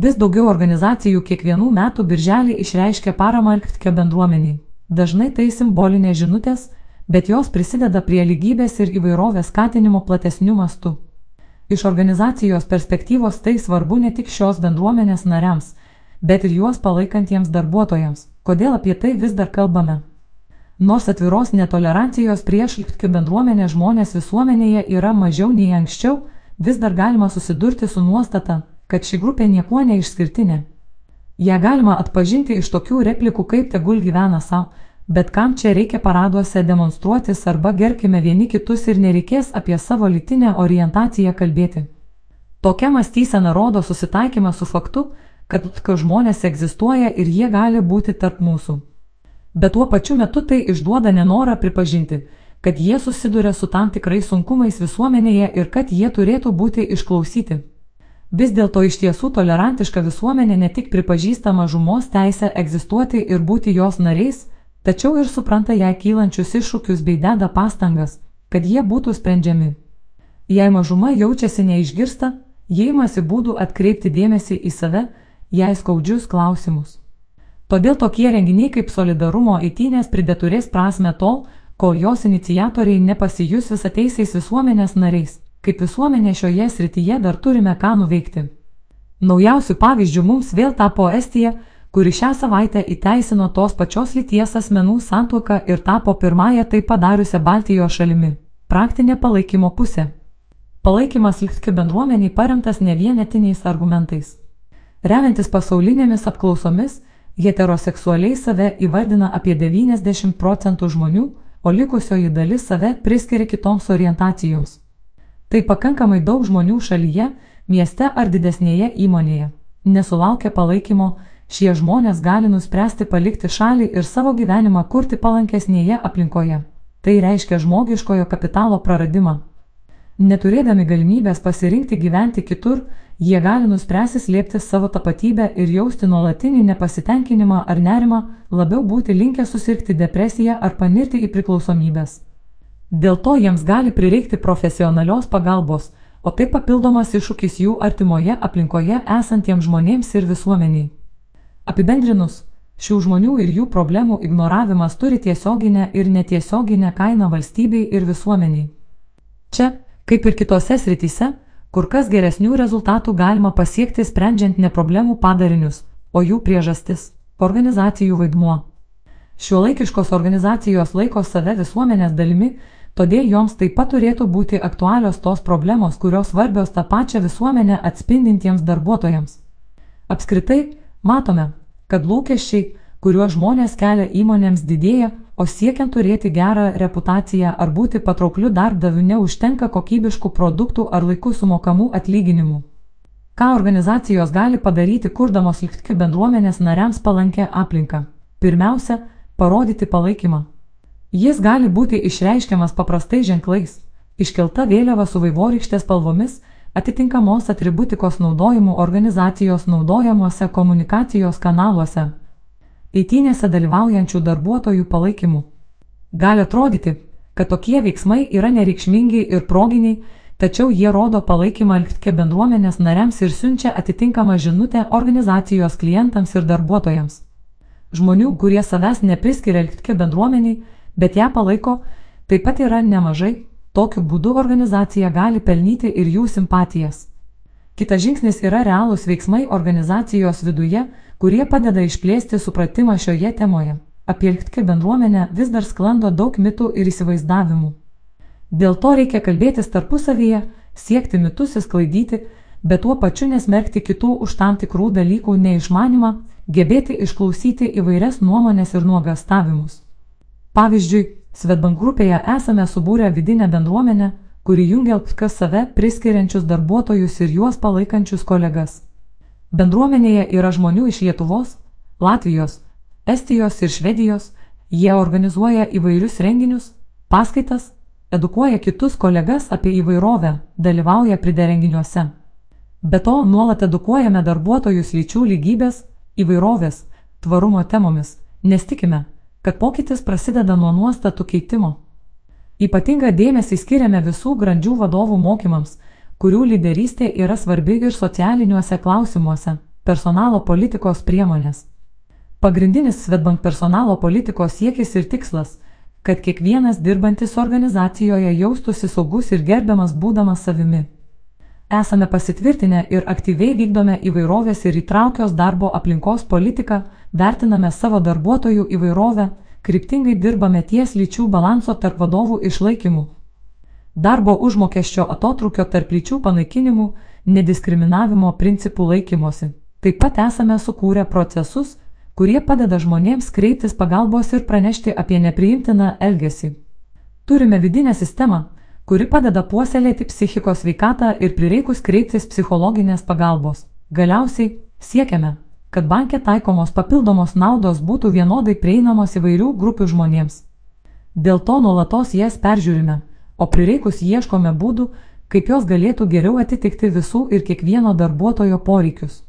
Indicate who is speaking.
Speaker 1: Vis daugiau organizacijų kiekvienų metų birželį išreiškia paramą LKTK bendruomeniai. Dažnai tai simbolinės žinutės, bet jos prisideda prie lygybės ir įvairovės skatinimo platesnių mastų. Iš organizacijos perspektyvos tai svarbu ne tik šios bendruomenės nariams, bet ir juos palaikantiems darbuotojams. Kodėl apie tai vis dar kalbame? Nors atviros netolerancijos prieš LGBTQ bendruomenę žmonės visuomenėje yra mažiau nei anksčiau, vis dar galima susidurti su nuostata, kad ši grupė niekuo neišskirtinė. Ja galima atpažinti iš tokių replikų kaip tegul gyvena savo, Bet kam čia reikia paraduose demonstruotis arba gerkime vieni kitus ir nereikės apie savo lytinę orientaciją kalbėti. Tokia mąstysena rodo susitaikymą su faktu, kad žmonės egzistuoja ir jie gali būti tarp mūsų. Bet tuo pačiu metu tai išduoda nenorą pripažinti, kad jie susiduria su tam tikrais sunkumais visuomenėje ir kad jie turėtų būti išklausyti. Vis dėlto iš tiesų tolerantiška visuomenė ne tik pripažįsta mažumos teisę egzistuoti ir būti jos nariais, tačiau ir supranta jai kylančius iššūkius bei deda pastangas, kad jie būtų sprendžiami. Jei mažuma jaučiasi neišgirsta, jie imasi būdų atkreipti dėmesį į save, jai skaudžius klausimus. Todėl tokie renginiai kaip solidarumo įtynės pridėturės prasme tol, kol jos inicijatoriai nepasijus visateisiais visuomenės nariais, kaip visuomenė šioje srityje dar turime ką nuveikti. Naujausių pavyzdžių mums vėl tapo Estija, kuri šią savaitę įteisino tos pačios lyties asmenų santuoką ir tapo pirmąją tai padariusią Baltijos šalimi. Praktinė palaikymo pusė. Palaikymas LGBTQ bendruomeniai paremtas ne vienetiniais argumentais. Remiantis pasaulinėmis apklausomis, heteroseksualiai save įvardina apie 90 procentų žmonių, o likusioji dalis save priskiria kitoms orientacijoms. Tai pakankamai daug žmonių šalyje, mieste ar didesnėje įmonėje. Nesulaukia palaikymo, Šie žmonės gali nuspręsti palikti šalį ir savo gyvenimą kurti palankesnėje aplinkoje. Tai reiškia žmogiškojo kapitalo praradimą. Neturėdami galimybės pasirinkti gyventi kitur, jie gali nuspręsti slėpti savo tapatybę ir jausti nuolatinį nepasitenkinimą ar nerimą, labiau būti linkę susirgti depresiją ar panirti į priklausomybės. Dėl to jiems gali prireikti profesionalios pagalbos, o tai papildomas iššūkis jų artimoje aplinkoje esantiems žmonėms ir visuomeniai. Apibendrinus, šių žmonių ir jų problemų ignoravimas turi tiesioginę ir netiesioginę kainą valstybei ir visuomeniai. Čia, kaip ir kitose srityse, kur kas geresnių rezultatų galima pasiekti sprendžiant ne problemų padarinius, o jų priežastis - organizacijų vaidmuo. Šiuolaikiškos organizacijos laiko save visuomenės dalimi, todėl joms taip pat turėtų būti aktualios tos problemos, kurios svarbios tą pačią visuomenę atspindintiems darbuotojams. Apskritai, matome, kad lūkesčiai, kuriuos žmonės kelia įmonėms didėja, o siekiant turėti gerą reputaciją ar būti patraukliu darbdaviu neužtenka kokybiškų produktų ar laiku sumokamų atlyginimų. Ką organizacijos gali padaryti, kurdamos likti bendruomenės nariams palankę aplinką? Pirmiausia, parodyti palaikymą. Jis gali būti išreiškiamas paprastai ženklais, iškelta vėliava su vaivorykštės spalvomis, atitinkamos atributikos naudojimu organizacijos naudojamuose komunikacijos kanaluose, eitynėse dalyvaujančių darbuotojų palaikymu. Gali atrodyti, kad tokie veiksmai yra nereikšmingi ir proginiai, tačiau jie rodo palaikymą LGTK bendruomenės nariams ir siunčia atitinkamą žinutę organizacijos klientams ir darbuotojams. Žmonių, kurie savęs nepriskiria LGTK bendruomeniai, bet ją palaiko, taip pat yra nemažai Tokiu būdu organizacija gali pelnyti ir jų simpatijas. Kitas žingsnis yra realūs veiksmai organizacijos viduje, kurie padeda išplėsti supratimą šioje temoje. Apie LGTK bendruomenę vis dar sklando daug mitų ir įsivaizdavimų. Dėl to reikia kalbėtis tarpusavyje, siekti mitus įsklaidyti, bet tuo pačiu nesmerkti kitų už tam tikrų dalykų neišmanimą, gebėti išklausyti įvairias nuomonės ir nuogastavimus. Pavyzdžiui, Svetbank grupėje esame subūrę vidinę bendruomenę, kuri jungia kas save priskiriančius darbuotojus ir juos palaikančius kolegas. Bendruomenėje yra žmonių iš Lietuvos, Latvijos, Estijos ir Švedijos, jie organizuoja įvairius renginius, paskaitas, edukuoja kitus kolegas apie įvairovę, dalyvauja priderenginiuose. Be to, nuolat edukuojame darbuotojus lyčių lygybės, įvairovės, tvarumo temomis, nes tikime, kad pokytis prasideda nuo nuostatų keitimo. Ypatingą dėmesį skiriame visų grandžių vadovų mokymams, kurių lyderystė yra svarbi ir socialiniuose klausimuose. Personalo politikos priemonės. Pagrindinis Svetbank personalo politikos siekis ir tikslas - kad kiekvienas dirbantis organizacijoje jaustųsi saugus ir gerbiamas būdamas savimi. Esame pasitvirtinę ir aktyviai vykdome įvairovės ir įtraukios darbo aplinkos politiką, vertiname savo darbuotojų įvairovę, kryptingai dirbame ties lyčių balanso tarp vadovų išlaikymu. Darbo užmokesčio atotrukio tarp lyčių panaikinimu, nediskriminavimo principų laikymosi. Taip pat esame sukūrę procesus, kurie padeda žmonėms kreiptis pagalbos ir pranešti apie nepriimtiną elgesį. Turime vidinę sistemą, kuri padeda puoselėti psichikos veikatą ir prireikus kreiptis psichologinės pagalbos. Galiausiai siekiame, kad bankė taikomos papildomos naudos būtų vienodai prieinamos įvairių grupių žmonėms. Dėl to nuolatos jas peržiūrime, o prireikus ieškome būdų, kaip jos galėtų geriau atitikti visų ir kiekvieno darbuotojo poreikius.